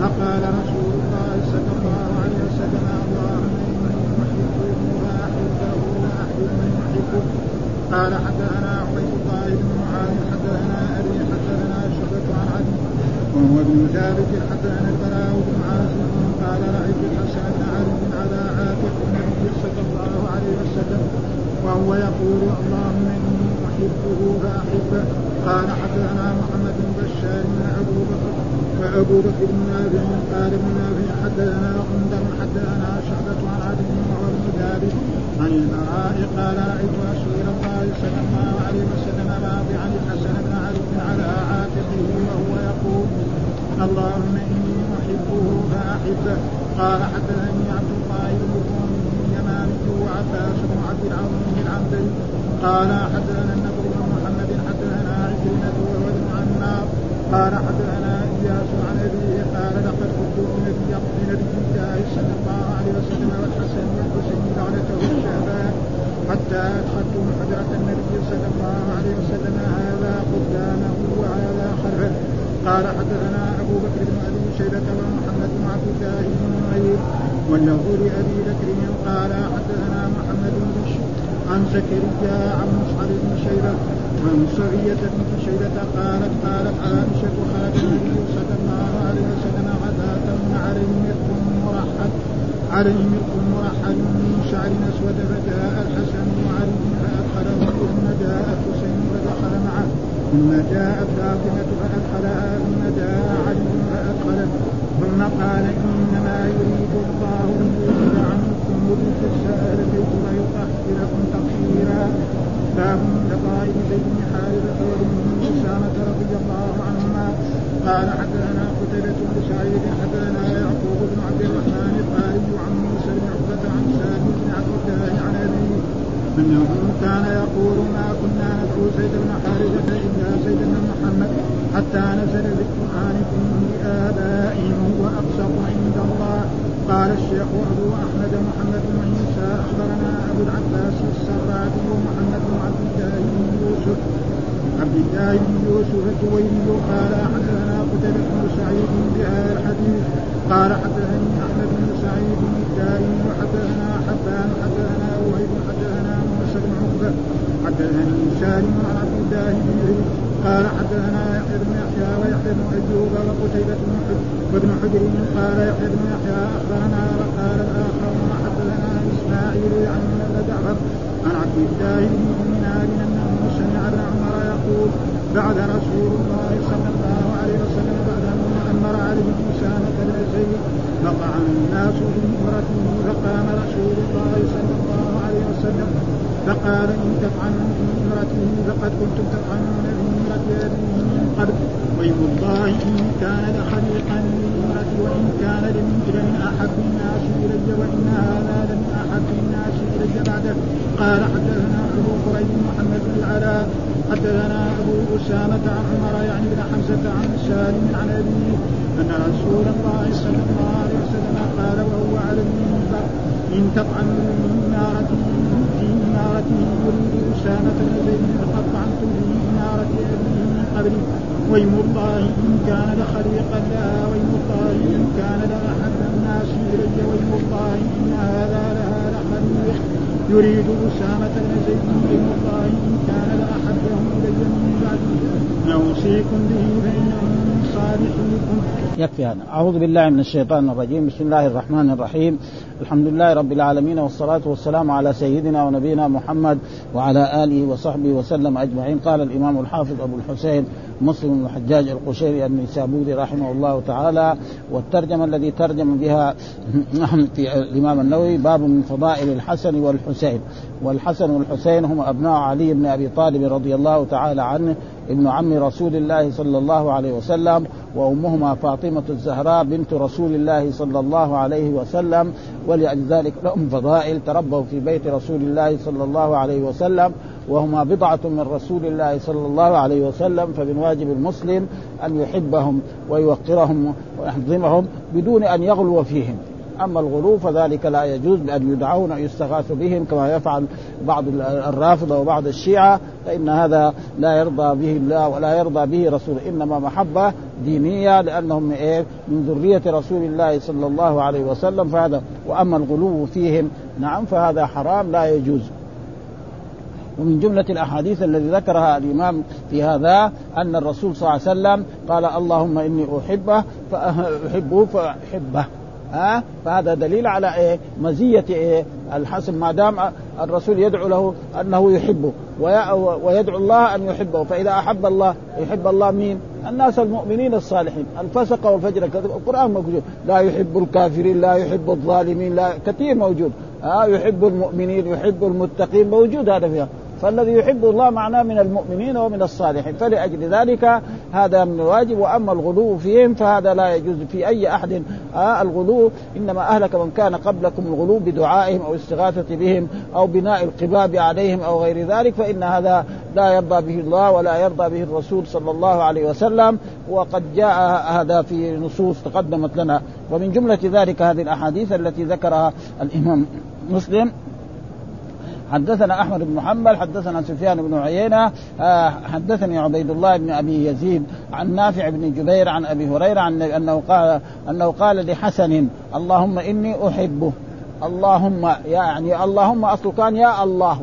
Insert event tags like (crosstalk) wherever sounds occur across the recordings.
فقال رسول الله صلى الله عليه وسلم اللهم إني أحبه وأحبه وأحب من يحبه قال حدثنا عبيد الله بن معاذ حدثنا أبي حدثنا شعبة عن عدي وهو ابن ثابت حدثنا البراء بن عازم قال رأيت الحسن بن علي على عاتق النبي صلى الله عليه وسلم وهو يقول اللهم إني أحبه فأحبه. قال حدثنا محمد بن بشار من أبو بكر وأبو بكر بن نافع قال ابن نافع حدثنا غندر حدثنا شعبة عن عدي وهو ابن ثابت عن البراء قال رأيت رسول الله صلى الله عليه وسلم واضعا الحسن بن علي على عاتقه وهو يقول اللهم إني أحبه فأحبه قال حدثني عبد الله بن اليماني وعباس بن عبد العظيم العنبري قال حدثنا النبي بن محمد حدثنا عكرمة وهو ابن عمار قال حدثنا إياس عن أبيه قال لقد كنت بنبي بنبي الله صلى الله عليه وسلم والحسن والحسين بعدته الشهبان حتى أدخلتم حجرة النبي صلى الله عليه وسلم. هذا قدامه وهذا خلفه. قال حدثنا أبو بكر بن أبي شيبة ومحمد بن عبد الله بن نمير واللفظ لأبي بكر قال حدثنا محمد بن عن زكريا عن مصعب بن شيبة عن سعية بن شيبة قالت قالت عائشة خرج النبي صلى الله عليه وسلم غداة عليه مرق مرحل عليه مرق مرحل من شعر أسود فجاء الحسن وعلي فأدخله ثم جاء الحسين فدخل معه ثم جاءت فاطمة فأدخلها ثم جاء علي فأدخله ثم قال إنما يريد الله ليذهب عنكم الرجس أهل البيت ويطهركم تطهيرا باب لقائد زيد بن حارثة وابن أسامة رضي الله عنهما قال حدثنا قتيبة بن سعيد حدثنا يعقوب بن عبد الرحمن القاري عن موسى بن عقبة عن سالم بن عبد الله عن أبيه. أنه كان يقول ما كنا ندعو زيد بن حارثة إلا زيد بن محمد حتى نزل بالقرآن فيه آبائهم وأقسط عند الله. قال الشيخ أبو أحمد محمد بن عيسى أخبرنا أبو العباس السرادي ومحمد بن عبد الله بن يوسف. عبد الله بن يوسف الجويني قال حدثنا قتيبة بن سعيد بهذا الحديث. قال حدثني أحمد بن سعيد الداري وحدثنا حبان حدثنا وهيب حدثنا موسى بن عقبة. حدثني سالم عن عبد الله بن قال حدثنا يحيى بن يحيى ويحيى بن أيوب وقتيبة بن وابن حجر قال يحيى بن يحيى أخبرنا وقال الآخر حدثنا إسماعيل عن جعفر عن عبد الله بن دينار أنه سمع ابن عمر يقول بعد رسول الله صلى الله عليه وسلم بعد أن أمر عليه اسامه بن زيد فقع الناس بامرته فقام رسول الله صلى الله عليه وسلم فقال إن تطعنوا في امرته فقد كنتم تطعنون امرة ابيه من قبل ويم الله ان كان لخليقا لامرتي وان كان لمن احب الناس الي وان هذا لمن احب الناس الي بعده قال حدثنا ابو قريب محمد بن العلاء حدثنا ابو اسامه عن عمر يعني بن حمزه عن سالم عن ابيه ان رسول الله صلى الله عليه وسلم قال وهو على المنبر إن تطعنوا من نارته في نارته يريد أسامة بن زيد في نارة ابيه من قبله ويم الله ان كان لخليقا لها ويم الله ان كان لاحب الناس الي ويم الله ان هذا لها لخليق يريد أسامة بن زيد ويم الله إن كان لأحبهم إلي من بعده نوصيكم به فإنه من يكفي هذا. أعوذ بالله من الشيطان الرجيم. بسم الله الرحمن الرحيم. الحمد لله رب العالمين والصلاة والسلام على سيدنا ونبينا محمد وعلى آله وصحبه وسلم أجمعين. قال الإمام الحافظ أبو الحسين مسلم الحجاج القشيري النسابوري رحمه الله تعالى. والترجمة الذي ترجم بها (laughs) في الإمام النووي باب من فضائل الحسن والحسين. والحسن والحسين هم أبناء علي بن أبي طالب رضي الله تعالى عنه ابن عم رسول الله صلى الله عليه وسلم. وأمهما فاطمة الزهراء بنت رسول الله صلى الله عليه وسلم ولذلك لهم فضائل تربوا في بيت رسول الله صلى الله عليه وسلم وهما بضعة من رسول الله صلى الله عليه وسلم فمن واجب المسلم أن يحبهم ويوقرهم ويحظمهم بدون أن يغلو فيهم. أما الغلو فذلك لا يجوز بان يدعون يستغاث بهم كما يفعل بعض الرافضة وبعض الشيعة فإن هذا لا يرضى به الله ولا يرضى به رسوله إنما محبة دينية لأنهم إيه؟ من ذرية رسول الله صلى الله عليه وسلم فهذا وأما الغلو فيهم نعم فهذا حرام لا يجوز. ومن جملة الأحاديث الذي ذكرها الإمام في هذا أن الرسول صلى الله عليه وسلم قال اللهم إني أحبه فأحبه فأحبه. ها؟ فهذا دليل على إيه؟ مزية إيه؟ الحسن ما دام الرسول يدعو له أنه يحبه ويدعو الله أن يحبه. فإذا أحب الله يحب الله مين؟ الناس المؤمنين الصالحين. الفسق والفجر القرآن موجود. لا يحب الكافرين لا يحب الظالمين لا كثير موجود. ها؟ يحب المؤمنين يحب المتقين. موجود هذا فيها. فالذي يحب الله معناه من المؤمنين ومن الصالحين. فلأجل ذلك هذا من الواجب. وأما الغلو فيهم فهذا لا يجوز في أي أحد. آه الغلو إنما أهلك من كان قبلكم الغلو بدعائهم أو استغاثة بهم أو بناء القباب عليهم أو غير ذلك. فإن هذا لا يرضى به الله ولا يرضى به الرسول صلى الله عليه وسلم. وقد جاء هذا في نصوص تقدمت لنا. ومن جملة ذلك هذه الأحاديث التي ذكرها الإمام مسلم. حدثنا أحمد بن محمد حدثنا سفيان بن عيينة آه حدثني عبيد الله بن أبي يزيد عن نافع بن جبير عن أبي هريرة عن أنه قال أنه قال لحسن اللهم إني أحبه. اللهم يعني اللهم اصله كان يا الله.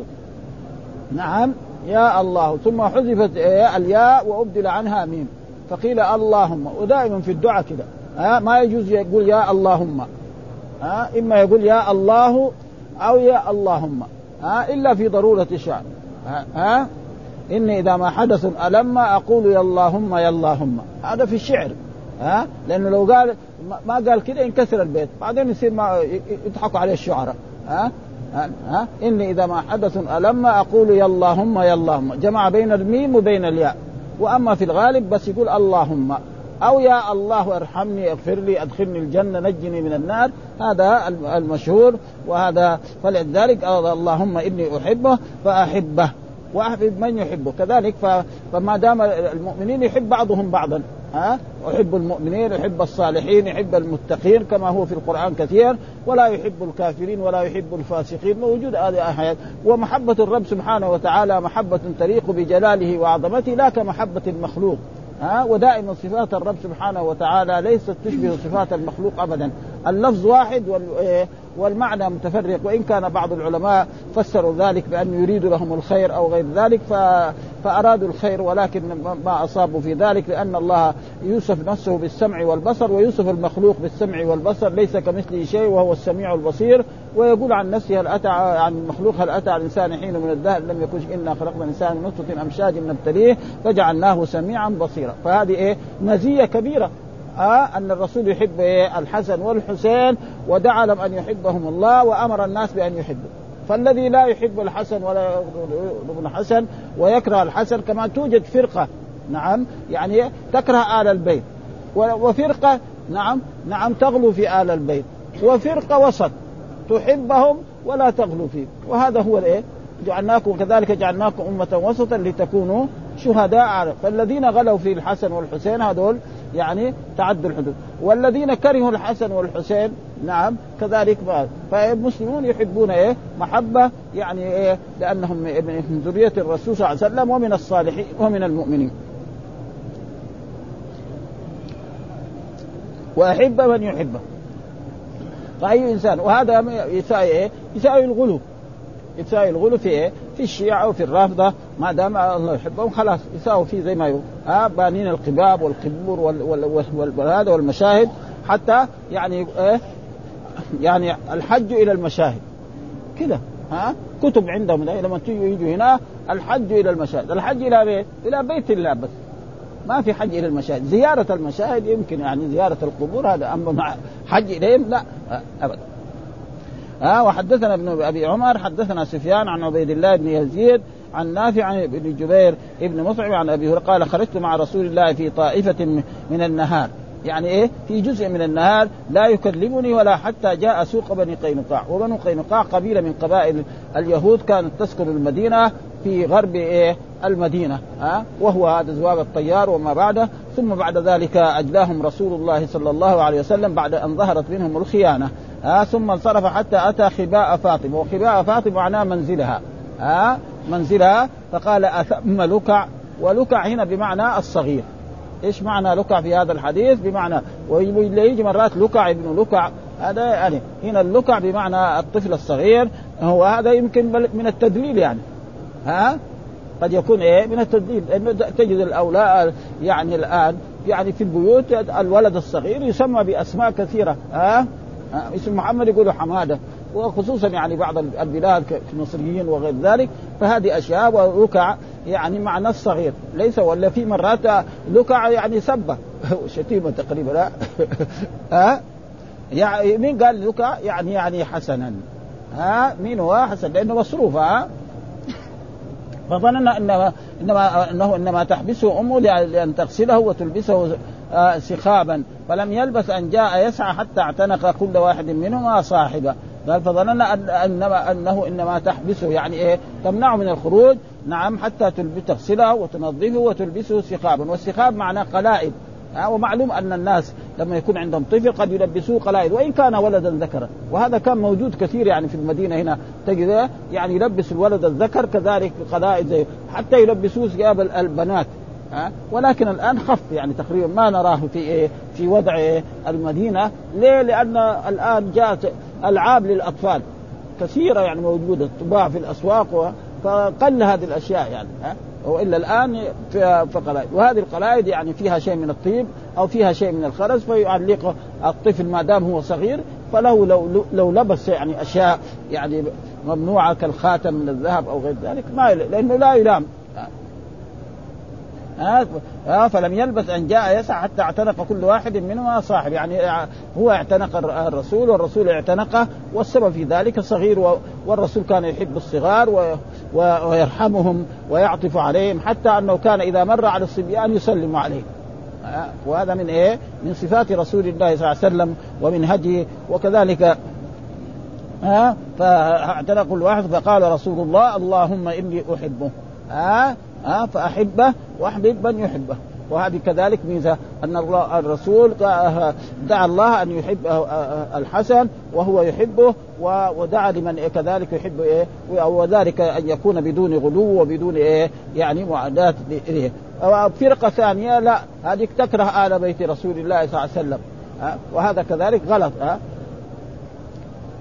نعم يا الله. ثم حذفت الياء وأبدل عنها ميم. فقيل اللهم. ودائما في الدعاء كده. ها ما يجوز يقول يا اللهم. إما يقول يا الله أو يا اللهم. ها إلا في ضرورة الشعر ها, ها؟ إني إذا ما حدث ألم أقول يا اللهم يا اللهم. هذا في الشعر. ها؟ لأنه لو قال ما قال كده ينكسر البيت. بعدين يصير ما يضحكوا عليه الشعراء. ها؟ ها؟ إني إذا ما حدث ألم أقول يا اللهم يا اللهم. جمع بين الميم وبين الياء. وأما في الغالب بس يقول اللهم. أو يا الله ارحمني اغفر لي أدخلني الجنة نجني من النار. هذا المشهور وهذا فلذلك اللهم إني أحبه فأحبه واحبب من يحبه. كذلك فما دام المؤمنين يحب بعضهم بعضا ها؟ يحب المؤمنين يحب الصالحين يحب المتقين كما هو في القرآن كثير. ولا يحب الكافرين ولا يحب الفاسقين. موجود هذه آيات ومحبة الرب سبحانه وتعالى محبة تليق بجلاله وعظمته لا كمحبة المخلوق. ها؟ ودائما صفات الرب سبحانه وتعالى ليست تشبه صفات المخلوق ابدا. اللفظ واحد إيه، والمعنى متفرق. وإن كان بعض العلماء فسروا ذلك بأن يريد لهم الخير أو غير ذلك ف... فأرادوا الخير ولكن ما أصابوا في ذلك لأن الله يوصف نفسه بالسمع والبصر ويوصف المخلوق بالسمع والبصر ليس كمثله شيء وهو السميع البصير. ويقول عن نفسه هل اتى عن المخلوق هل أتى على الإنسان حين من الدهر؟ لم يكن إنا خلقنا الإنسان من نطفة أمشاج نبتليه فجعلناه سميعا بصيرا. فهذه إيه؟ مزية كبيرة. آه أن الرسول يحب إيه؟ الحسن والحسين ودعا لهم أن يحبهم الله وأمر الناس بأن يحبوا. فالذي لا يحب الحسن ولا ابن حسن ويكره الحسن كما توجد فرقة نعم يعني تكره آل البيت. وفرقة نعم نعم تغلو في آل البيت. وفرقة وسط تحبهم ولا تغلو فيهم وهذا هو الإيه؟ جعلناكم كذلك جعلناكم أمة وسطا لتكونوا شهداء. على فالذين غلوا في الحسن والحسين هذول يعني تعدوا الحدود. والذين كرهوا الحسن والحسين نعم كذلك فالمسلمون يحبون إيه؟ محبة يعني إيه؟ لأنهم من ذرية الرسول صلى الله عليه وسلم ومن الصالحين ومن المؤمنين. وأحب من يحبه فاي إنسان وهذا يساوي إيه؟ يساوي الغلو. يساوي الغلو في إيه؟ في الشيعة وفي الرافضة ما دام الله يحبهم خلاص يساووا فيه زي ما يقول. ها بانين القباب والقبور وهذا والمشاهد. حتى يعني إيه يعني الحج إلى المشاهد. كده ها؟ كتب عندهم لما يجوا هنا الحج إلى المشاهد. الحج إلى بيت إلى بيت الله بس. ما في حج إلى المشاهد. زيارة المشاهد يمكن يعني زيارة القبور هذا أما مع حج إليهم لا ابدا ها وحدثنا ابن أبي عمر حدثنا سفيان عن عبيد الله بن يزيد عن نافع عن ابن جبير ابن مطعم عن أبي هريرة قال خرجت مع رسول الله في طائفة من النهار. يعني إيه؟ في جزء من النهار لا يكلمني ولا حتى جاء سوق بني قينقاع. وبنو قينقاع قبيلة من قبائل اليهود كانت تسكن المدينة في غرب إيه؟ المدينة ها؟ وهو هذا زواج الطيار وما بعده. ثم بعد ذلك أجلاهم رسول الله صلى الله عليه وسلم بعد أن ظهرت منهم الخيانة. ها ثم انصرف حتى أتى خباء فاطمة وخباء فاطمة معناه منزلها. ها منزلها. فقال أثم لكع؟ ولكع هنا بمعنى الصغير. إيش معنى لكع في هذا الحديث؟ بمعنى ويجي مرات لكع ابن لكع. هذا يعني هنا اللكع بمعنى الطفل الصغير. هو هذا يمكن من التدليل يعني. ها؟ قد يكون إيه؟ من التدليل. لأنه تجد الاولاد يعني الآن يعني في البيوت الولد الصغير يسمى بأسماء كثيرة. ها؟ اسم محمد يقولوا حمادة. وخصوصا يعني بعض البلاد كالمصريين وغير ذلك فهذه أشياء وركع يعني معنى الصغير ليس ولا في مرات لكع يعني سبة. (laughs) شتيمة تقريبا ها (laughs) ها يعني مين قال لكع يعني يعني حسنا. ها مين هو؟ حسن لأنه مصروف ها فظننا انما انما إنه إنما تحبسه أمه لأن تغسله وتلبسه آه، سخابا. فلم يلبث أن جاء يسعى حتى اعتنق كل واحد منهما صاحبه. قال فظننا أن انما أنه إنما تحبسه. يعني إيه؟ تمنعه من الخروج. نعم حتى تغسله وتنظفه وتلبسه سخابا. والسخاب معناه قلائد. ومعلوم أن الناس لما يكون عندهم طفل قد يلبسوه قلائد وإن كان ولدا ذكرا وهذا كان موجود كثير يعني في المدينة هنا. تجد يعني يلبس الولد الذكر كذلك قلائد حتى يلبسوه ثياب البنات. ها؟ ولكن الآن خف يعني تقريبا ما نراه في إيه؟ في وضع إيه المدينة. ليه؟ لأن الآن جاءت ألعاب للأطفال كثيرة يعني موجودة تباع في الأسواق فقل هذه الأشياء يعني ها؟ وإلا الآن في قلائد. وهذه القلائد يعني فيها شيء من الطيب أو فيها شيء من الخرز فيعلق الطفل ما دام هو صغير فله لو لو لبس يعني أشياء يعني ممنوعة كالخاتم من الذهب أو غير ذلك ما لأنه لا يلام. ها؟ فلم يلبث أن جاء يسعى حتى اعتنق كل واحد منهما صاحب. يعني هو اعتنق الرسول والرسول اعتنقه والسبب في ذلك صغير والرسول كان يحب الصغار ويرحمهم ويعطف عليهم حتى أنه كان إذا مر على الصبيان يسلم عليهم وهذا من إيه؟ من صفات رسول الله صلى الله عليه وسلم ومن هديه وكذلك ها؟ فاعتنق كل واحد فقال رسول الله اللهم إني أحبه. ها؟ ها فأحبه وأحبب من يحبه. وهذه كذلك ميزة أن الله الرسول دعا الله أن يحب الحسن وهو يحبه ودعا لمن كذلك يحب إيه وذلك أن يكون بدون غلو وبدون إيه يعني معاداة اليه فرقه ثانية لا هذه تكره آل بيت رسول الله صلى الله عليه وسلم. وهذا كذلك غلط.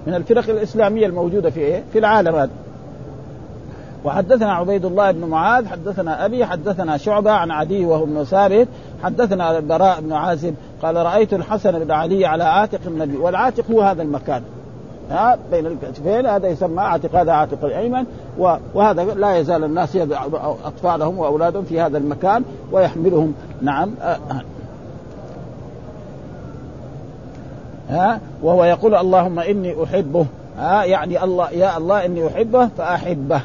من الفرق الإسلامية الموجودة في إيه في العالم هذا. وحدثنا عبيد الله بن معاذ حدثنا أبي حدثنا شعبة عن عدي وهو ابن ثابت حدثنا البراء بن عازب قال رأيت الحسن بن علي على عاتق النبي. والعاتق هو هذا المكان. ها بين الكتفين هذا يسمى عاتق هذا عاتق الأيمن وهذا لا يزال الناس يضع أطفالهم وأولادهم في هذا المكان ويحملهم. نعم. ها وهو يقول اللهم إني أحبه. ها يعني الله يا الله إني أحبه فأحبه.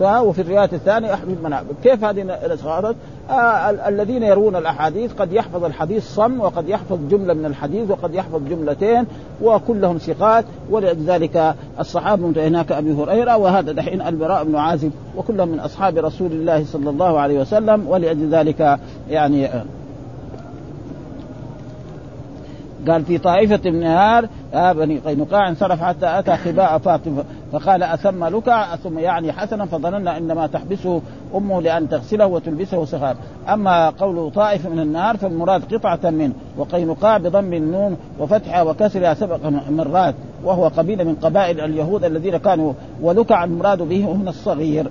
وفي الرواية الثانية أحمد منابر كيف هذه الاشخاص آه الذين يروون الأحاديث قد يحفظ الحديث صم وقد يحفظ جملة من الحديث وقد يحفظ جملتين وكلهم ثقات ولذلك الصحابة هناك أبي هريرة وهذا دحين البراء بن عازب وكلهم من أصحاب رسول الله صلى الله عليه وسلم ولأجل ذلك يعني قال في طائفة من النهار آه بني قينقاع انصرف حتى أتى خباء فاطمة فقال أثم لك ثم يعني حسنا فظننا إنما تحبسه أمه لأن تغسله وتلبسه سخاب أما قول طائف من النار فالمراد قطعة منه وقينقاع بضم النون وفتحها وكسرها سبق مرات وهو قبيلة من قبائل اليهود الذين كانوا ولكع المراد به هنا الصغير.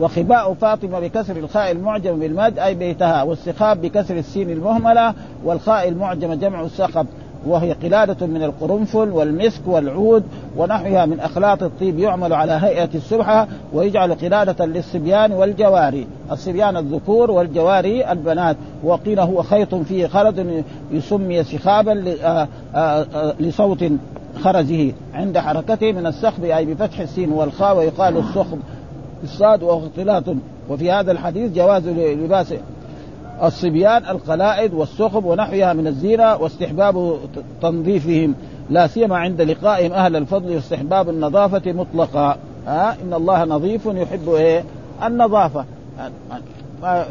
وخباء فاطمة بكسر الخاء المعجم بالمد أي بيتها والسخاب بكسر السين المهملة والخاء المعجم جمع السخب. وهي قلادة من القرنفل والمسك والعود ونحوها من أخلاط الطيب يعمل على هيئة السبحة ويجعل قلادة للصبيان والجواري الصبيان الذكور والجواري البنات. وقيل هو خيط فيه خرز يسمي سخابا آه، آه، آه، لصوت خرزه عند حركته من السخب أي بفتح السين والخاء ويقال السخب الصاد وهو اختلاط وفي هذا الحديث جواز لباس الصبيان القلائد والسخب ونحوها من الزينة واستحباب تنظيفهم. لا سيما عند لقائهم أهل الفضل واستحباب النظافة مطلقا. ها إن الله نظيف يحب إيه؟ النظافة.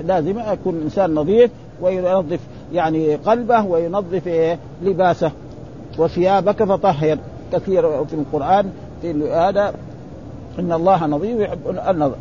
لازم يكون الإنسان نظيف وينظف يعني قلبه وينظف إيه؟ لباسه. وثيابك فطهر كثير في القرآن في هذا إن الله نظيف يحب النظر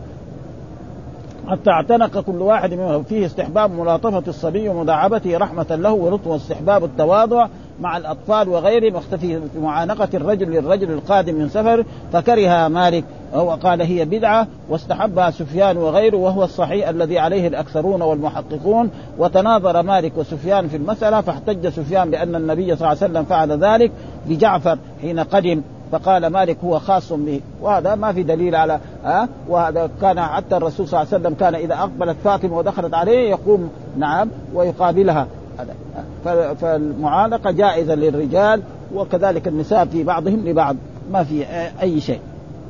حتى اعتنق كل واحد منهم. فيه استحباب ملاطفة الصبي ومداعبته رحمة له ولطف واستحباب التواضع مع الأطفال وغيرهم واختفي في معانقة الرجل للرجل القادم من سفر فكرها مالك وقال هي بدعة واستحبها سفيان وغيره وهو الصحيح الذي عليه الأكثرون والمحققون. وتناظر مالك وسفيان في المسألة فاحتج سفيان بأن النبي صلى الله عليه وسلم فعل ذلك بجعفر حين قدم فقال مالك هو خاص به. وهذا ما في دليل على ها؟ وهذا كان حتى الرسول صلى الله عليه وسلم كان إذا أقبلت فاطمة ودخلت عليه يقوم نعم ويقابلها. فالمعانقة جائزة للرجال وكذلك النساء في بعضهم لبعض. ما في أي شيء.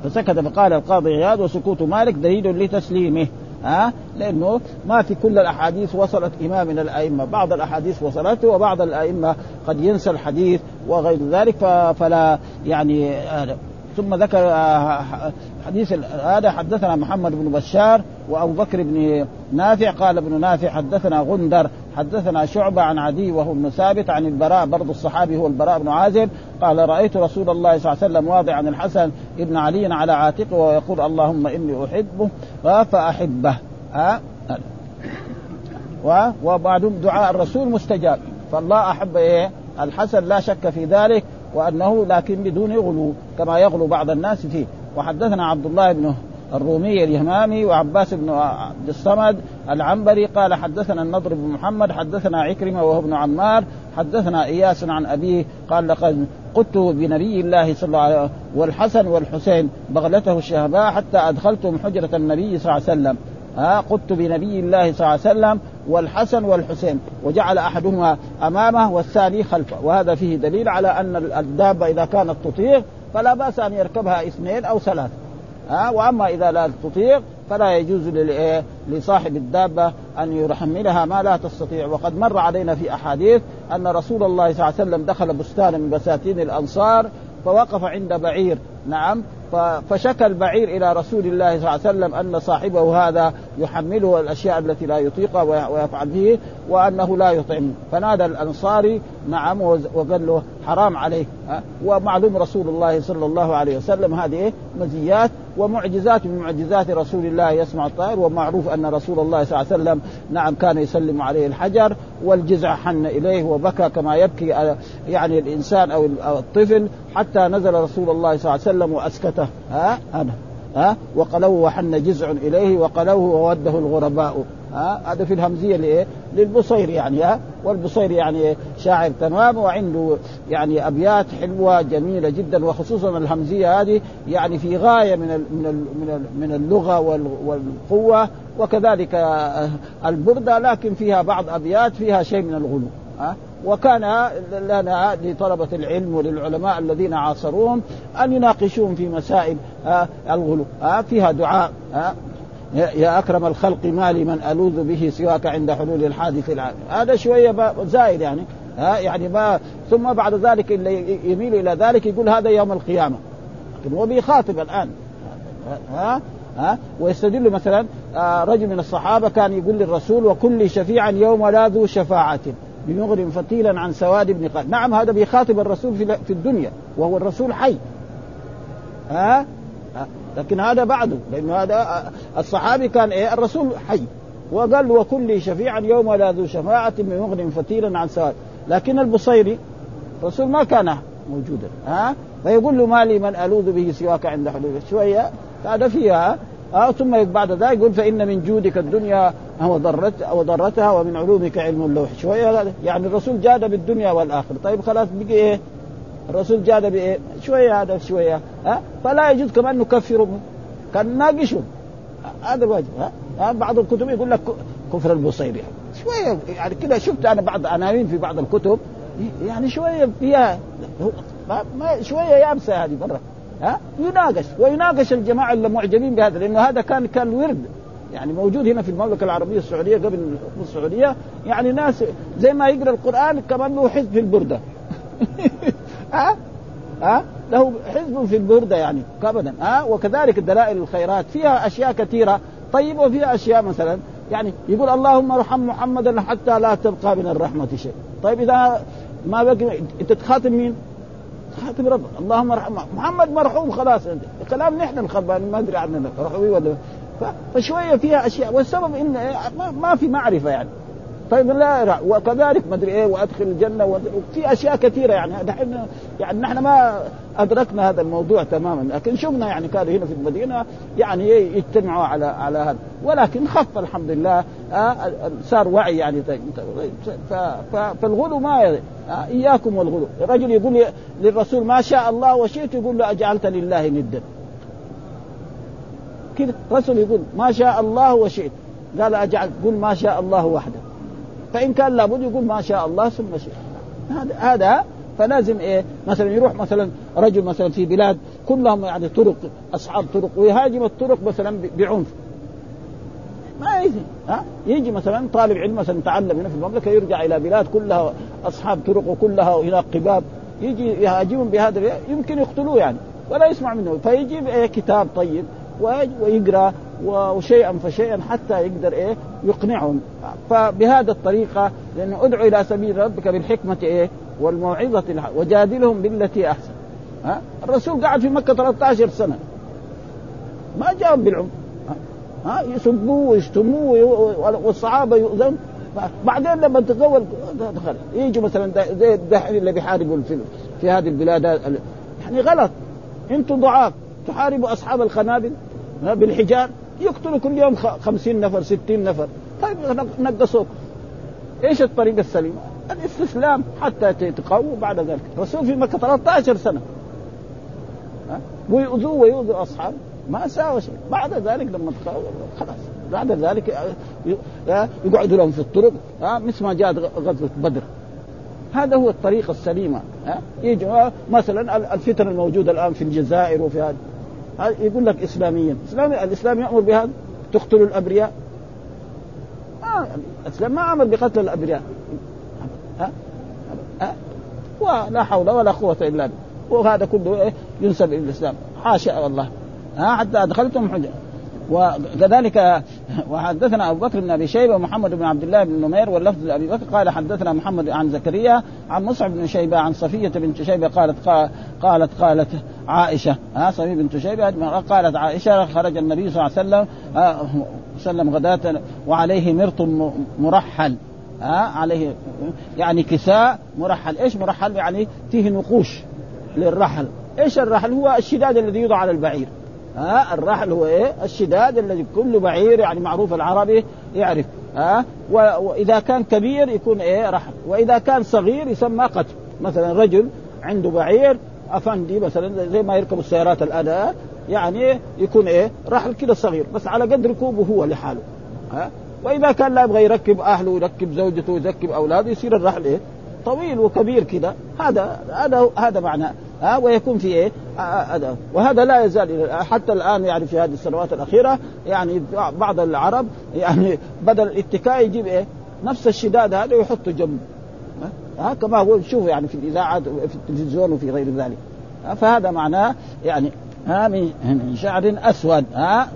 فسكت فقال القاضي عياض وسكوت مالك دليل لتسليمه. ها؟ لأنه ما في كل الأحاديث وصلت إمام من الأئمة، بعض الأحاديث وصلته وبعض الأئمة قد ينسى الحديث وغير ذلك فلا يعني هذا ثم ذكر آه، حديث هذا حدثنا محمد بن بشار وأبو بكر بن نافع قال ابن نافع حدثنا غندر حدثنا شعبة عن عدي وهو ابن ثابت عن البراء برضو الصحابي هو البراء بن عازب قال رأيت رسول الله صلى الله عليه وسلم واضعا الحسن ابن علي على عاتقه ويقول اللهم إني أحبه فأحبه. ها؟ وبعدهم دعاء الرسول مستجاب. فالله أحب إيه؟ الحسن لا شك في ذلك وأنه لكن بدون غلو كما يغلو بعض الناس فيه. وحدثنا عبد الله بن الرومي اليمامي وعباس بن عبد الصمد العنبري قال حدثنا النضر بن محمد حدثنا عكرمة وهو ابن عمار حدثنا إياس عن أبيه قال لقد قلت بنبي الله صلى الله عليه وسلم والحسن والحسين بغلته الشهباء حتى أدخلتم حجرة النبي صلى الله عليه وسلم. ها قلت بنبي الله صلى الله عليه وسلم والحسن والحسين وجعل أحدهما أمامه والثاني خلفه. وهذا فيه دليل على أن الدابة إذا كانت تطيق فلا بأس أن يركبها اثنين أو ثلاثة. ها؟ وأما إذا لا تطيق فلا يجوز لصاحب الدابة أن يحملها ما لا تستطيع. وقد مر علينا في أحاديث أن رسول الله صلى الله عليه وسلم دخل بستانا من بساتين الأنصار فوقف عند بعير. نعم. فشكى البعير إلى رسول الله صلى الله عليه وسلم أن صاحبه هذا يحمله الأشياء التي لا يطيقها ويفعل به وأنه لا يطعم فنادى الأنصاري نعم وقال له حرام عليك. ومعلوم رسول الله صلى الله عليه وسلم هذه مزيات ومعجزات من معجزات رسول الله يسمع الطائر ومعروف أن رسول الله صلى الله عليه وسلم نعم كان يسلم عليه الحجر والجزع حن إليه وبكى كما يبكي يعني الإنسان أو الطفل حتى نزل رسول الله صلى الله عليه وسلم وأسكته. ها هذا ها؟ وقلوه وحن جزع إليه وقلوه ووده الغرباء. ها؟ هذا في الهمزية لإيه؟ للبصير يعني ها؟ والبصير يعني شاعر تمام وعنده يعني أبيات حلوة جميلة جدا وخصوصا الهمزية هذه يعني في غاية من من من اللغة والقوة وكذلك البردة لكن فيها بعض أبيات فيها شيء من الغلو. ها؟ وكان لنا لطلبة العلم وللعلماء الذين عاصروهم أن يناقشوهم في مسائل الغلو فيها دعاء يا أكرم الخلق ما لي من ألوذ به سواك عند حلول الحادث العام هذا شوية زائد يعني ها يعني ما ثم بعد ذلك اللي يميل إلى ذلك يقول هذا يوم القيامة. لكن هو بيخاطب الآن ها ها ويستدل مثلا آه، رجل من الصحابة كان يقول للرسول وكل شفيعا يوم لا ذو شفاعة. بمغرم فتيلا عن سواد بن قال نعم هذا بيخاطب الرسول في الدنيا وهو الرسول حي. ها؟ لكن هذا بعده لأنه هذا الصحابي كان إيه؟ الرسول حي. وقال وكل شفيعا يوم لا ذو شفاعة مغن فتيلا عن سواد. لكن البصيري الرسول ما كان موجودا ها؟ فيقول له ما لي من ألوذ به سواك عند حدود شوية هذا فيها آه ثم بعد ذلك يقول فإن من جودك الدنيا وضرت وضرتها ومن علومك علم اللوح. شوية يعني الرسول جاد بالدنيا والآخرة. طيب خلاص بقي إيه؟ الرسول جاد بإيه؟ شوية هذا شوية. ها؟ فلا يجوز كمان نكفرهم. كان ناقشهم هذا الواجب. ها؟ بعض الكتب يقول لك كفر البصيري شوية يعني كذا شفت أنا بعض عناوين في بعض الكتب. يعني شوية فيها ما, شوية يابسة هذه برا ها؟ يناقش. ويناقش الجماعة اللي معجبين بهذا لأنه هذا كان كان ورد. يعني موجود هنا في المملكة العربية السعودية قبل الحكم السعودية. يعني ناس زي ما يقرأ القرآن كمان له حزب في البردة. (laughs) ها؟ ها؟ له حزب في البردة يعني ابدا. ها؟ وكذلك دلائل الخيرات. فيها أشياء كثيرة. طيب وفيها أشياء مثلا يعني يقول اللهم ارحم محمدا حتى لا تبقى من الرحمة شيء. طيب إذا ما بقي أنت تخاطب مين؟ تخاطب رب اللهم ارحم محمد مرحوم خلاص. كلام نحن الخربان ما أدري عننا ولا فشوية فيها أشياء. والسبب إن ما في معرفة يعني. طيب لا وكذلك ما أدري إيه وأدخل الجنة وفي أشياء كثيرة يعني. دحين يعني نحن ما أدركنا هذا الموضوع تماما. لكن شفنا يعني كانوا هنا في المدينة يعني يجتمعوا على على هذا. ولكن خف الحمد لله. آه صار وعي يعني. فالغلو ما آه إياكم والغلو. الرجل يقول للرسول ما شاء الله وشئت يقول له أجعلت لله ندا. كذا الرسول يقول ما شاء الله وشئت. قال اجعل قل ما شاء الله وحده. فإن كان لابد يقول ما شاء الله ثم شاء هذا هذا فلازم إيه؟ مثلا يروح مثلا رجل مثلا في بلاد كلهم يعني طرق اصحاب طرق ويهاجم الطرق مثلا بعنف. ما يجي ها؟ يجي مثلا طالب علم مثلا تعلم هنا في المملكة يرجع إلى بلاد كلها أصحاب طرق وكلها هناك قباب. يجي يهاجمهم بهذا يمكن يقتلوه يعني ولا يسمع منه. فيجيب إيه؟ كتاب طيب. ويقرأ وشيئا فشيئا حتى يقدر إيه؟ يقنعهم. فبهذا الطريقة لأنه ادعو إلى سبيل ربك بالحكمة إيه؟ والموعظة وجادلهم بالتي أحسن. ها؟ الرسول قعد في مكة 13 سنة. ما جاءهم بالعمر ها؟ يسبوه ويشتموه والصحابة يؤذون. بعدين لما تقول دخل. يجوا مثلا زي الدحين اللي بيحاربوا في, في هذه البلاد يعني غلط. أنتم ضعاف. تحاربوا أصحاب الخنابل بالحجار يقتلوا كل يوم خمسين نفر ستين نفر. طيب نقصوك. إيش الطريقة السليمة؟ الاستسلام حتى تقووا بعد ذلك. الرسول في مكة 13 سنة. ويؤذوه ويؤذوا اصحابه ما ساوى شيء. بعد ذلك لما خلاص. بعد ذلك يقعدوا لهم في الطرق. مثل ما جاءت غزوة بدر. هذا هو الطريقة السليمة. يجوا مثلا الفتن الموجودة الآن في الجزائر وفي هذا يقول لك اسلاميا. اسلام الإسلام يأمر بهذا؟ تقتلوا الأبرياء؟ ما الإسلام ما أمر بقتل الأبرياء. ها؟ ها؟ ولا حول ولا قوة إلا بالله. وهذا كله إيه؟ ينسب إلى الإسلام. حاشا والله. ها؟ حتى ادخلتم حجة. وكذلك (laughs) وحدثنا أبو بكر بن أبي شيبة ومحمد بن عبد الله بن نمير واللفظ لأبي بكر. قال حدثنا محمد عن زكريا عن مصعب بن شيبة عن صفية بنت شيبة قالت قالت قالت عائشة ها صفية بنت شيبة قالت عائشة خرج النبي صلى الله عليه وسلم وسلم غداة وعليه مرط مرحل ها عليه يعني كساء مرحل. إيش مرحل؟ يعني فيه نقوش للرحل. إيش الرحل؟ هو الشداد الذي يوضع على البعير. ها الرحل هو إيه؟ الشداد الذي كل بعير يعني معروف العربي يعرف ها؟ وإذا كان كبير يكون إيه؟ رحل. وإذا كان صغير يسمى قتل. مثلا رجل عنده بعير أفندي مثلا زي ما يركب السيارات الآن يعني يكون إيه؟ رحل كده صغير. بس على قد ركوبه هو لحاله ها؟ وإذا كان لا يبغى يركب أهله ويركب زوجته ويركب أولاده يصير الرحل إيه؟ طويل وكبير كده. هذا هذا هذا معناه. ها ويكون في إيه؟ هذا وهذا لا يزال حتى الآن يعني في هذه السنوات الأخيرة يعني بعض العرب يعني بدل الاتكاء يجيب إيه؟ نفس الشداد هذا ويحطه جنبه ها؟ كما هو نشوفه يعني في الإذاعات وفي التلفزيون وفي غير ذلك. فهذا معناه يعني ها من شعر أسود. ها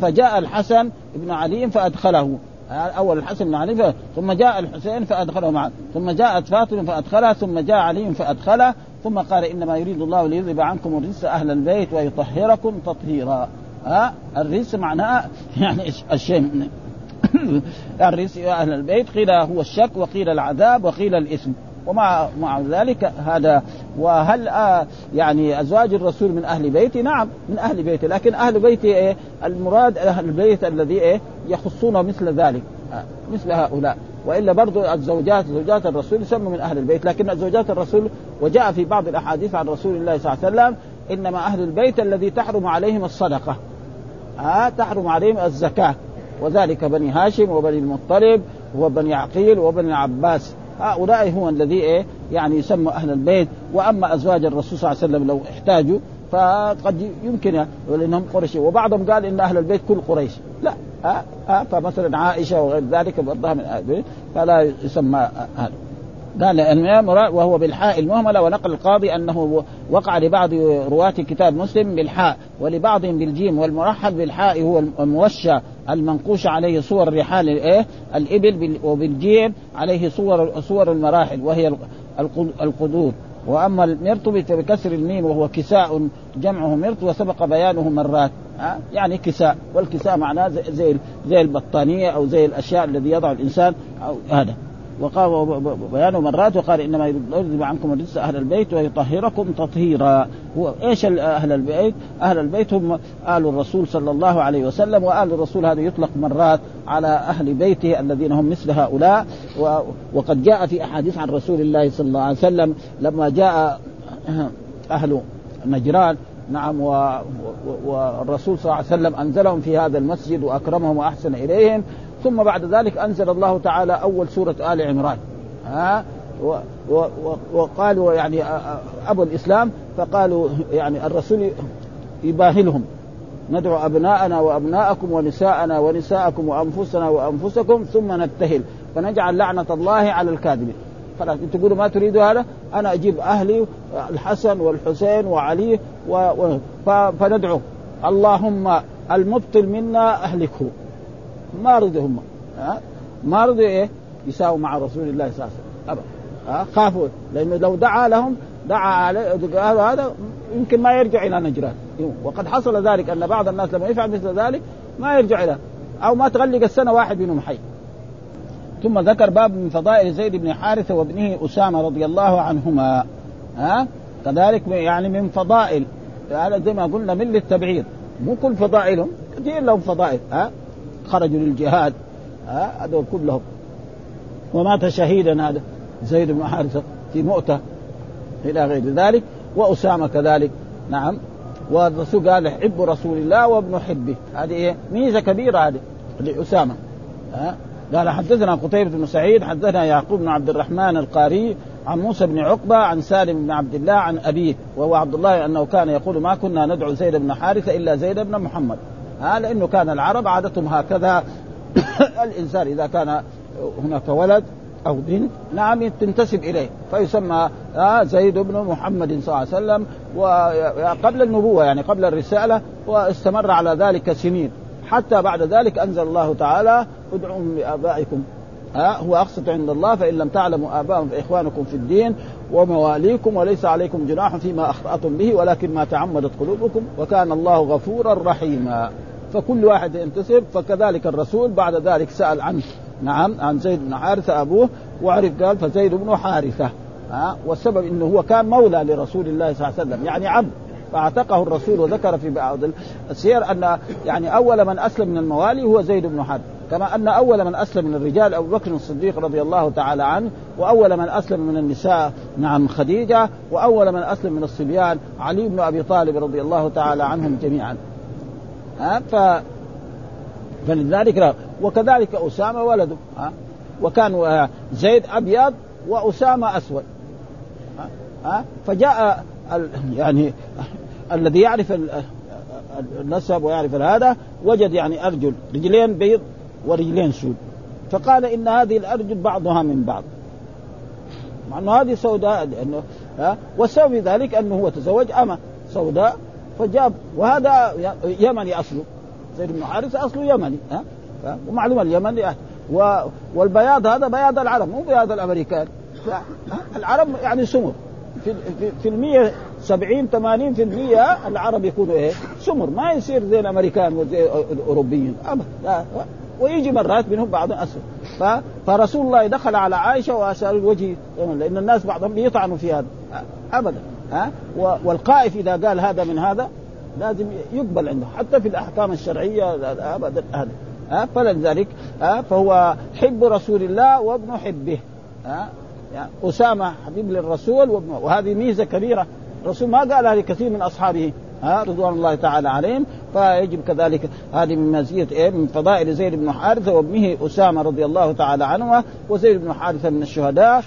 فجاء الحسن بن علي فأدخله. أول الحسن علي ثم جاء الحسين فأدخله معه ثم جاءت فاطمة فأدخلها ثم جاء علي فأدخله ثم قال إنما يريد الله ليذهب عنكم الرجس أهل البيت ويطهركم تطهيرا. ها؟ الرجس معناه (laughs) يعني الشيء (coughs) الرجس أهل البيت قيل هو الشك وقيل العذاب وقيل الإثم. ومع مع ذلك هذا وهل آه يعني أزواج الرسول من أهل بيته؟ نعم من أهل بيته لكن أهل بيته إيه؟ المراد أهل البيت الذي إيه؟ يخصون مثل ذلك آه مثل هؤلاء وإلا برضو الزوجات زوجات الرسول يسموا من أهل البيت لكن زوجات الرسول وجاء في بعض الأحاديث عن رسول الله صلى الله عليه وسلم إنما أهل البيت الذي تحرم عليهم الصدقة آه تحرم عليهم الزكاة وذلك بني هاشم وبني المطلب وبني عقيل وبني عباس هؤلاء هو الذي إيه؟ يعني يسمى أهل البيت. وأما أزواج الرسول صلى الله عليه وسلم لو احتاجوا فقد يمكن لأنهم قريش وبعضهم قال إن أهل البيت كل قريش. لا. ها ها فمثلا عائشة وغير ذلك برضها من أهل البيت فلا يسمى هذا قال وهو بالحاء المهملة ونقل القاضي أنه وقع لبعض رواة كتاب مسلم بالحاء ولبعضهم بالجيم والمرحل بالحاء هو الموشى. المنقوش عليه صور رحال الايه الإبل وبالجيم عليه صور صور المراحل وهي القدور. وأما المرط بكسر الميم وهو كساء جمعه مرط وسبق بيانه مرات. يعني كساء. والكساء معناه زي زي البطانية أو زي الأشياء الذي يضع الإنسان أو هذا. وقال بيانه مرات وقال إنما يذهب عنكم الرجس أهل البيت ويطهركم تطهيرا هو إيش أهل البيت؟ أهل البيت هم آل الرسول صلى الله عليه وسلم وآل الرسول هذا يطلق مرات على أهل بيته الذين هم مثل هؤلاء وقد جاء في أحاديث عن رسول الله صلى الله عليه وسلم لما جاء أهل نجران نعم. والرسول صلى الله عليه وسلم أنزلهم في هذا المسجد وأكرمهم وأحسن إليهم ثم بعد ذلك أنزل الله تعالى أول سورة آل عمران. ها؟ و و وقالوا يعني أبو الإسلام فقالوا يعني الرسول يباهلهم. ندعو أبناءنا وأبناءكم ونساءنا ونساءكم وأنفسنا وأنفسكم ثم نبتهل فنجعل لعنة الله على الكاذبين. خلاص تقولوا ما تريدوا هذا؟ أنا أجيب أهلي الحسن والحسين وعلي و... و... ف... فندعو. اللهم المبطل منا أهلكه. ما رضوا هم. ها؟ ما رضوا إيه؟ يساووا مع رسول الله صلى الله عليه وسلم. ها؟ خافوا. لأنه لو دعا لهم دعا عليه قالوا هذا يمكن ما يرجع إلى نجران. وقد حصل ذلك أن بعض الناس لما يفعل مثل ذلك ما يرجع إلى أو ما تغلق السنة واحد منهم حي. ثم ذكر باب من فضائل زيد بن حارثة وابنه أسامة رضي الله عنهما. ها؟ كذلك يعني من فضائل. هذا زي ما قلنا من للتبعير مو كل فضائلهم كثير لهم فضائل. ها؟ خرجوا للجهاد ها؟ هذول كلهم. ومات شهيدا هذا زيد بن حارثة في مؤتة إلى غير ذلك وأسامة كذلك. نعم. والرسول قال حب رسول الله وابن حبه. هذه ميزة كبيرة هذه لأسامة ها؟ قال حدثنا قتيبة بن سعيد حدثنا يعقوب بن عبد الرحمن القاري عن موسى بن عقبة عن سالم بن عبد الله عن أبيه وهو عبد الله أنه كان يقول ما كنا ندعو زيد بن حارثة إلا زيد بن محمد. ها لأنه كان العرب عادتهم هكذا. (coughs) الإنسان إذا كان هناك ولد أو بنت نعم تنتسب إليه. فيسمى زيد بن محمد صلى الله عليه وسلم وقبل النبوة يعني قبل الرسالة واستمر على ذلك سنين. حتى بعد ذلك أنزل الله تعالى ادعوا لآبائكم. ها هو أقسط عند الله فإن لم تعلموا آباءهم فإخوانكم في الدين ومواليكم وليس عليكم جناح فيما أخطأتم به ولكن ما تعمدت قلوبكم وكان الله غفورا رحيما. فكل واحد ينتسب فكذلك الرسول بعد ذلك سأل عن نعم عن زيد بن حارثة أبوه وعرف قال فزيد بن حارثة. ها والسبب إنه هو كان مولى لرسول الله صلى الله عليه وسلم يعني عبد فأعتقه الرسول وذكر في بعض السير أن يعني أول من أسلم من الموالي هو زيد بن حارثة. كما أن أول من أسلم من الرجال أبو بكر الصديق رضي الله تعالى عنه وأول من أسلم من النساء نعم خديجة وأول من أسلم من الصبيان علي بن أبي طالب رضي الله تعالى عنهم جميعا. ها ف فلذلك وكذلك أسامة ولده ها وكان زيد أبيض وأسامة أسود ها فجاء يعني الذي يعرف النسب ويعرف هذا وجد يعني أرجل رجلين بيض ورجلين سود فقال إن هذه الأرجل بعضها من بعض. مع إنه هذه سوداء لأنه ها والسبب في ذلك أنه هو تزوج اما سوداء فجاب وهذا يمني أصله. زيد بن حارثه أصله يمني ها؟ ومعلوم اليمن. والبياض هذا بياض العرب مو بياض الأمريكان. العرب يعني سمر. في في, المية 70 80 في المية العرب يكونوا إيه؟ سمر. ما يصير زي الامريكان وزي الاوروبيين ابدا ويجي مرات منهم بعض اسود فرسول الله دخل على عائشة واشار الوجه لأن الناس بعضهم بيطعنوا في هذا. ابدا. ها؟ والقائف إذا قال هذا من هذا لازم يقبل عنده. حتى في الأحكام الشرعية ابدا هذا ها؟ فلذلك ها؟ فهو حب رسول الله وابن حبه. ها؟ يعني أسامة حبيب للرسول وابنه وهذه ميزة كبيرة. الرسول ما قالها لكثير من أصحابه. ها؟ رضوان الله تعالى عليهم. فيجب كذلك هذه من مزيه إيه؟ من فضائل زيد بن حارثة وابنه أسامة رضي الله تعالى عنهما وزيد بن حارثة من الشهداء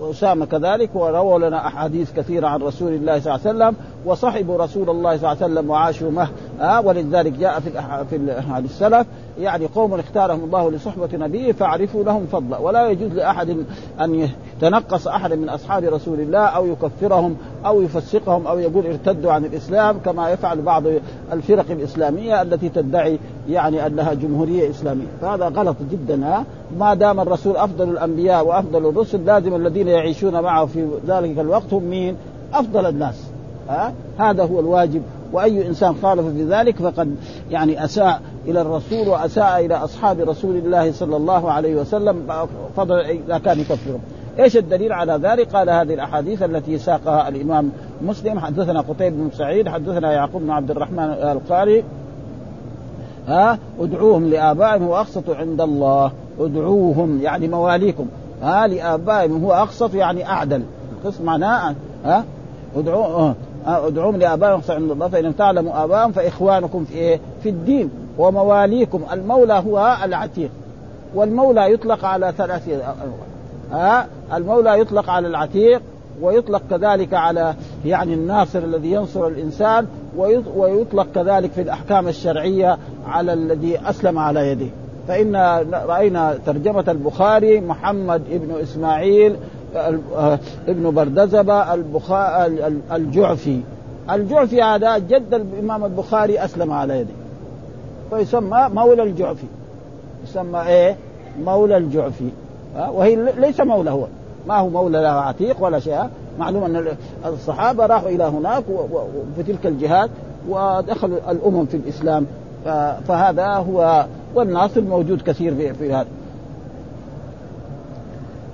واسامه كذلك ورووا لنا أحاديث كثيرة عن رسول الله صلى الله عليه وسلم وصحبوا رسول الله صلى الله عليه وسلم وعاشوا معه آه ولذلك جاء في في السلف. يعني قوم اختارهم الله لصحبة نبيه فاعرفوا لهم فضلا ولا يجوز لأحد أن يتنقص أحد من أصحاب رسول الله أو يكفرهم أو يفسقهم أو يقول ارتدوا عن الإسلام كما يفعل بعض الفرق الإسلامية التي تدعي يعني انها جمهورية إسلامية. فهذا غلط جدا ها. ما دام الرسول أفضل الأنبياء وأفضل الرسل لازم الذين يعيشون معه في ذلك الوقت هم مين؟ أفضل الناس ها. هذا هو الواجب. وأي إنسان خالف في ذلك فقد يعني أساء إلى الرسول وأساء إلى أصحاب رسول الله صلى الله عليه وسلم فضل إذا كان يكفرهم. إيش الدليل على ذلك؟ قال هذه الأحاديث التي ساقها الإمام مسلم. حدثنا قتيبة بن سعيد حدثنا يعقوب بن عبد الرحمن القاري. ها؟ ادعوهم لآبائهم هو أقسط عند الله. ادعوهم يعني مواليكم. ها؟ لآبائهم هو أقسط يعني أعدل. القسط معناه ها؟ ادعوهم ادعوهم لآبائهم عند الله. فإن لم تعلموا آبائهم فإخوانكم في إيه؟ في الدين ومواليكم. المولى هو العتيق والمولى يطلق على ثلاث ها؟ المولى يطلق على العتيق ويطلق كذلك على يعني الناصر الذي ينصر الإنسان ويطلق كذلك في الأحكام الشرعية على الذي أسلم على يده. فإن رأينا ترجمة البخاري محمد ابن إسماعيل ابن بردزبة الجعفي. الجعفي هذا جد الإمام البخاري أسلم على يده. فيسمى مولى الجعفي. يسمى إيه؟ مولى الجعفي. وهي ليس مولى هو ما هو مولى له عتيق ولا شيء معلوم أن الصحابة راحوا إلى هناك وفي تلك الجهات ودخلوا الأمم في الإسلام. فهذا هو والناصر موجود كثير في, هذا.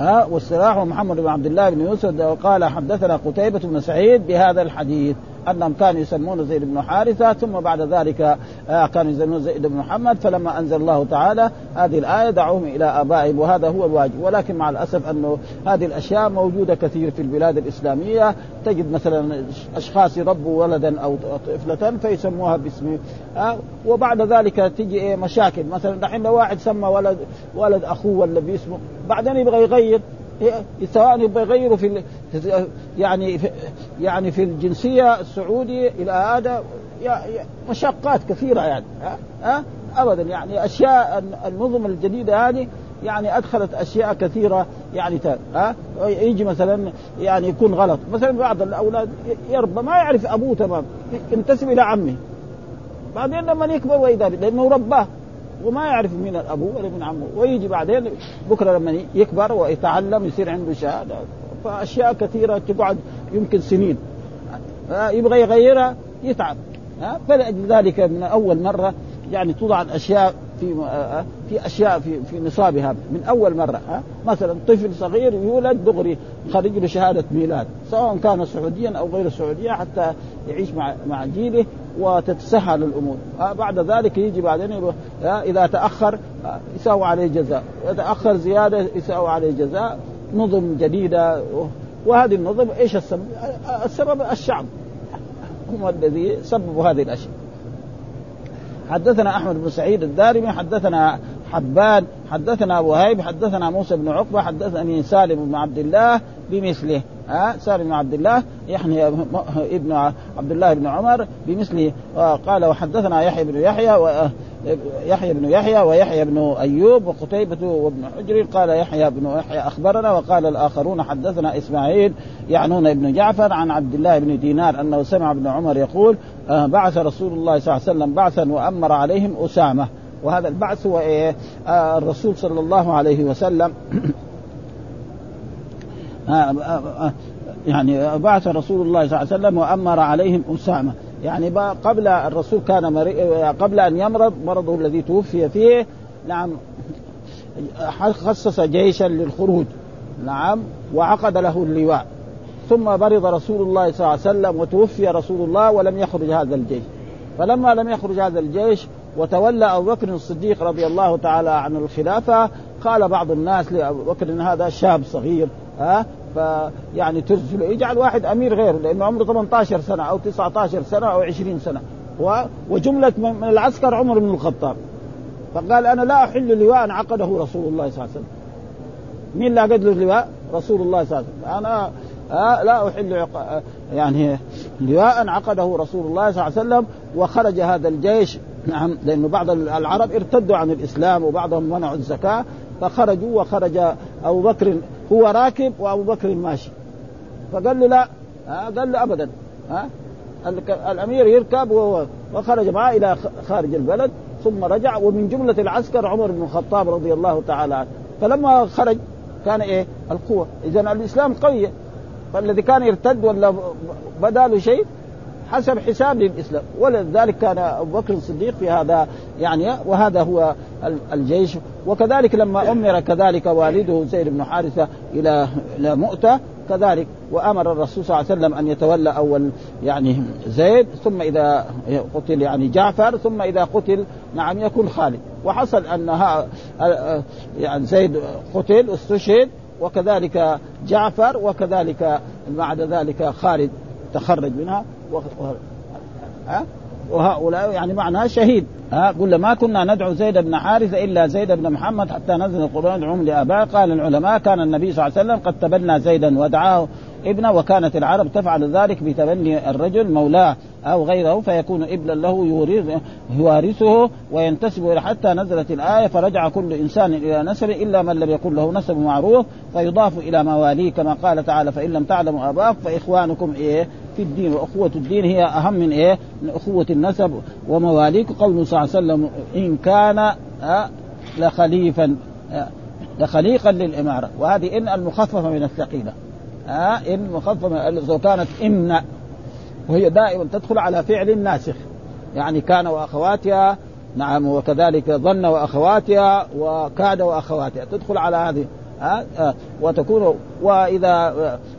ها؟ والسراح محمد بن عبد الله بن يوسف قال حدثنا قتيبة بن سعيد بهذا الحديث. أنهم كانوا يسمون زيد بن حارثة ثم بعد ذلك آه، كانوا يسمون زيد بن محمد فلما أنزل الله تعالى هذه الآية دعوهم إلى آبائهم وهذا هو الواجب. ولكن مع الأسف انه هذه الأشياء موجودة كثير في البلاد الإسلامية. تجد مثلا أشخاص يربوا ولدا أو طفله فيسموها باسم آه، وبعد ذلك تجي إيه مشاكل. مثلا دحين لو واحد سمى ولد ولد أخوه ولا باسمه بعدين يبغى يغير. سواء يبغى يغيروا في يعني في يعني في الجنسية السعودي إلى هذا مشقات كثيرة يعني ها؟ ابدا يعني أشياء النظم الجديدة هذه يعني أدخلت أشياء كثيرة يعني ها أه؟ يجي مثلا يعني يكون غلط مثلا بعض الأولاد يربى ما يعرف أبوه تمام ينتسب إلى عمه بعدين لما يكبر واذا لأنه رباه وما يعرف من الأبو ولا من عمه. ويجي بعدين بكرة لما يكبر ويتعلم يصير عنده شهادة. فأشياء كثيرة تقعد يمكن سنين. يبغى يغيرها يتعب. فلأجل ذلك من أول مرة يعني توضع الأشياء في في أشياء في في نصابها. من أول مرة ها مثلا طفل صغير يولد دغري خرج له شهاده ميلاد سواء كان سعوديا أو غير سعوديا حتى يعيش مع مع جيله وتتسهل الأمور. بعد ذلك يجي بعدين إذا تأخر يساوي عليه جزاء. يتاخر زيادة يساوي عليه جزاء. نظم جديدة. وهذه النظم إيش السبب؟ السبب الشعب. هم الذي سببوا هذه الأشياء. حدثنا أحمد بن سعيد الدارمي حدثنا حبان حدثنا وهيب حدثنا موسى بن عقبة حدثني سالم بن عبد الله بمثله. ها سالم بن عبد الله يعني ابن عبد الله بن عمر بمثله. قال وحدثنا يحيى بن يحيى يحيى بن يحيى ويحيى بن أيوب وقتيبة وابن حجر. قال يحيى بن يحيى أخبرنا. وقال الآخرون حدثنا إسماعيل يعنون ابن جعفر عن عبد الله بن دينار أنه سمع ابن عمر يقول آه، بعث رسول الله صلى الله عليه وسلم بعثا وأمر عليهم أسامة. وهذا البعث هو إيه؟ آه الرسول صلى الله عليه وسلم يعني بعث رسول الله صلى الله عليه وسلم وأمر عليهم أسامة. يعني قبل الرسول كان مري... قبل أن يمرض مرضه الذي توفي فيه. نعم. خصص جيشا للخروج. نعم. وعقد له اللواء. ثم مرض رسول الله صلى الله عليه وسلم وتوفي رسول الله ولم يخرج هذا الجيش. فلما لم يخرج هذا الجيش وتولى أبو بكر الصديق رضي الله تعالى عن الخلافة قال بعض الناس لأبو بكر هذا شاب صغير ها؟ فيعني ترسل يجعل واحد أمير غيره لأنه عمره 18 سنة أو 19 سنة أو 20 سنة. وجملة من العسكر عمر بن الخطاب. فقال أنا لا أحل لواء عقده رسول الله صلى الله عليه وسلم. مين اللي عقد له اللواء؟ رسول الله صلى الله عليه وسلم. أنا آه لا أحل يعني لواء عقده رسول الله صلى الله عليه وسلم وخرج هذا الجيش. نعم لأنه بعض العرب ارتدوا عن الإسلام وبعضهم منعوا الزكاة فخرجوا وخرج أبو بكر هو راكب وأبو بكر ماشي. فقال له لا آه قال له ابدا ها آه الأمير يركب وخرج معه إلى خارج البلد ثم رجع ومن جملة العسكر عمر بن الخطاب رضي الله تعالى عنه. فلما خرج كان إيه؟ القوة. اذا الإسلام قوي فالذي كان يرتد ولا بدا له شيء حسب حساب للاسلام ولذلك كان أبو بكر الصديق في هذا يعني وهذا هو الجيش. وكذلك لما أمر كذلك والده زيد بن حارثة إلى إلى مؤتة كذلك وأمر الرسول صلى الله عليه وسلم أن يتولى أول يعني زيد. ثم إذا قتل يعني جعفر. ثم إذا قتل نعم يكون خالد. وحصل أن يعني زيد قتل واستشهد وكذلك جعفر وكذلك بعد ذلك خالد تخرج منها؟ وهؤلاء يعني معناه شهيد. ها؟ قل ما كنا ندعو زيد بن حارثة إلا زيد بن محمد حتى نزل القرآن ادعوهم لآبائه قال العلماء كان النبي صلى الله عليه وسلم قد تبنى زيدا ودعاه ابنه وكانت العرب تفعل ذلك بتبني الرجل مولاه أو غيره فيكون ابنا له يوارثه وينتسب إلى حتى نزلت الآية فرجع كل إنسان إلى نسبه إلا من لم يكن له نسب معروف فيضاف إلى مواليه كما قال تعالى فإن لم تعلموا اباءكم فإخوانكم إيه؟ في الدين وأخوة الدين هي أهم من إيه؟ من أخوة النسب. ومواليك قوله صلى الله عليه وسلم إن كان لخليفا لخليقا للإمارة. وهذه إن المخففة من الثقيلة. ها إن مخففة لو كانت ان وهي دائما تدخل على فعل ناسخ. يعني كان وأخواتها نعم وكذلك ظن وأخواتها وكاد وأخواتها. تدخل على هذه. ها؟ وتكون واذا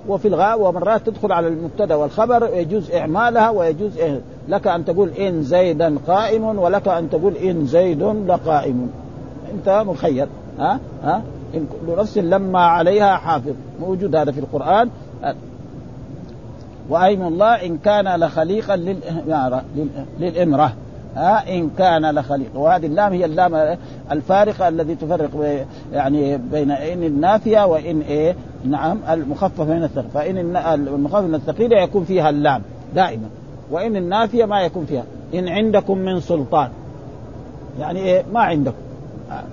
وفي الغاء ومرات تدخل على المبتدا والخبر يجوز إعمالها ويجوز إيه؟ لك أن تقول إن زيدا قائم ولك أن تقول إن زيد لقائم. أنت مخير. ها؟ ها؟ إن كل نفس لما عليها حافظ. موجود هذا في القرآن. وأيم الله إن كان لخليقا للإمرة. ها إن كان لخليق. وهذه اللام هي اللام الفارقة الذي تفرق يعني بين إن النافية وإن إيه؟ نعم المخفف من الثقيل فإن المخفف من الثقيل يكون فيها اللام دائما. وإن النافية ما يكون فيها. إن عندكم من سلطان. يعني إيه؟ ما عندكم.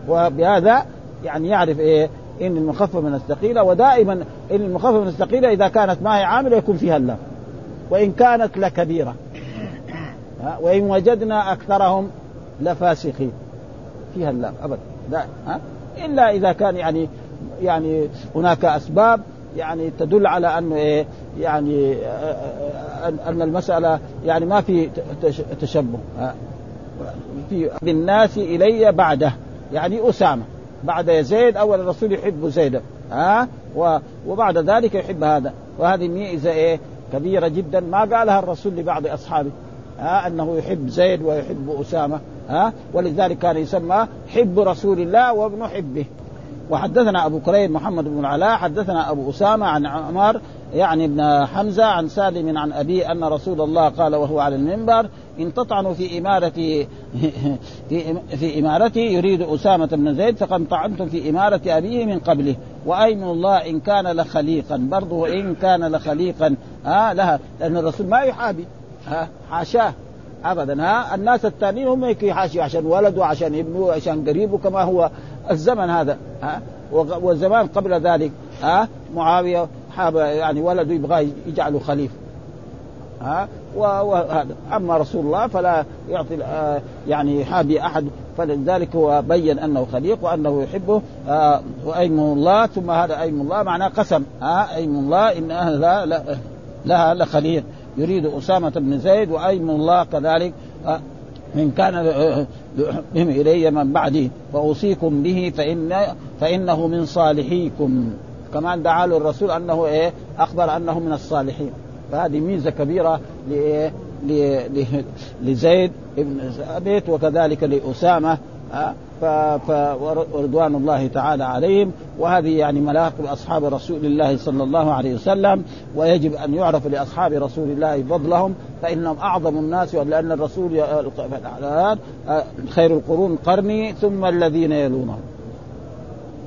وبهذا يعني يعرف إيه؟ إن المخفف من الثقيلة. ودائما إن المخفف من الثقيلة إذا كانت ما هي عاملة يكون فيها اللام. وإن كانت لكبيرة. وإن وجدنا أكثرهم لفاسقين. فيها اللام ابدا لا ها؟ إلا إذا كان يعني يعني هناك أسباب يعني تدل على انه إيه يعني أن المسألة يعني ما في تشبه في الناس إلي بعده. يعني أسامة. بعد يزيد أول الرسول يحب زيدا ها؟ وبعد ذلك يحب هذا. وهذه ميزة إيه كبيرة جدا. ما قالها الرسول لبعض أصحابه. ها أنه يحب زيد ويحب أسامة ها ولذلك كان يسمى حب رسول الله وابن حبه. وحدثنا أبو كريم محمد بن العلاء حدثنا أبو أسامة عن عمر يعني ابن حمزة عن سالم عن أبي أن رسول الله قال وهو على المنبر إن تطعنوا في اماره (laughs) في في امارته يريد أسامة بن زيد فقد طعنتم في إمارة أبيه من قبله وايم الله إن كان لخليقا؟ برضه وان كان لخليقا آه لها لأن الرسول ما يحابي. ها حاشاه. ابدا ها الناس الثانيين هم يحاشي عشان ولده عشان ابنه عشان قريبه كما هو الزمن هذا ها. والزمان قبل ذلك ها معاوية حاب يعني ولده يبغى يجعله خليفة ها. وهذا. أما رسول الله فلا يعطي آه يعني حابي أحد. فلذلك هو بين أنه خليق وأنه يحبه آه وايم الله. ثم هذا ايم الله معناه قسم ها. ايم الله إن لا لها لخليق يريد أسامة بن زيد وايم الله كذلك من كان بهم إلي من بعدي فأوصيكم به فإن فإنه من صالحيكم. كمان دعا له الرسول أنه إيه أخبر أنه من الصالحين. فهذه ميزة كبيرة لايه لزيد بن ثابت وكذلك لأسامة. ورضوان الله تعالى عليهم وهذه يعني مناقب اصحاب رسول الله صلى الله عليه وسلم ويجب ان يعرف لاصحاب رسول الله فضلهم فانهم اعظم الناس لأن الرسول خير القرون قرني ثم الذين يلونهم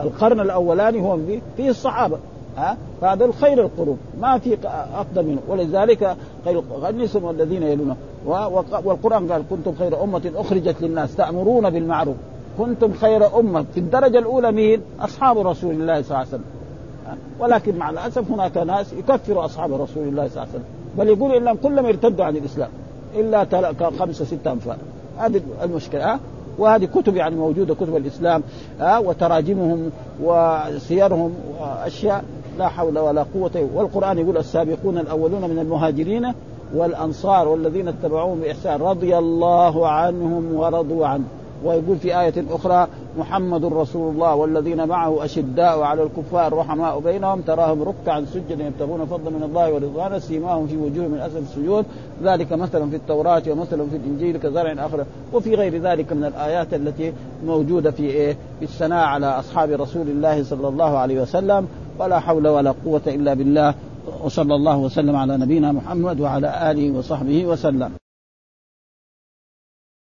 القرن الاولاني هو فيه الصحابه ها فهذا الخير القرون ما في افضل منه ولذلك خير ثم الذين يلونه والقرآن قال كنتم خير أمة أخرجت للناس تأمرون بالمعروف. كنتم خير أمة. في الدرجة الأولى مين؟ أصحاب رسول الله صلى الله عليه وسلم. ولكن مع الأسف هناك ناس يكفروا أصحاب رسول الله صلى الله عليه وسلم. بل يقول انهم كلهم ارتدوا عن الإسلام. إلا خمسة ستة أنفار. هذه المشكلة ها؟ وهذه كتب يعني موجودة كتب الإسلام ها؟ وتراجمهم وسيرهم وأشياء لا حول ولا قوة والقرآن يقول السابقون الأولون من المهاجرين والأنصار والذين اتبعوهم بإحسان رضي الله عنهم ورضوا عنه. ويقول في آية أخرى محمد رسول الله والذين معه أشداء على الكفار رحماء بينهم تراهم ركعا سجدا يبتغون فضلا من الله ورضوانا سيماهم في وجوه من أسد السجود. ذلك مثلا في التوراة ومثلا في الإنجيل كزرع آخر. وفي غير ذلك من الآيات التي موجودة في إيه؟ في الثناء على أصحاب رسول الله صلى الله عليه وسلم. ولا حول ولا قوة إلا بالله. وصلى الله وسلم على نبينا محمد وعلى آله وصحبه وسلم.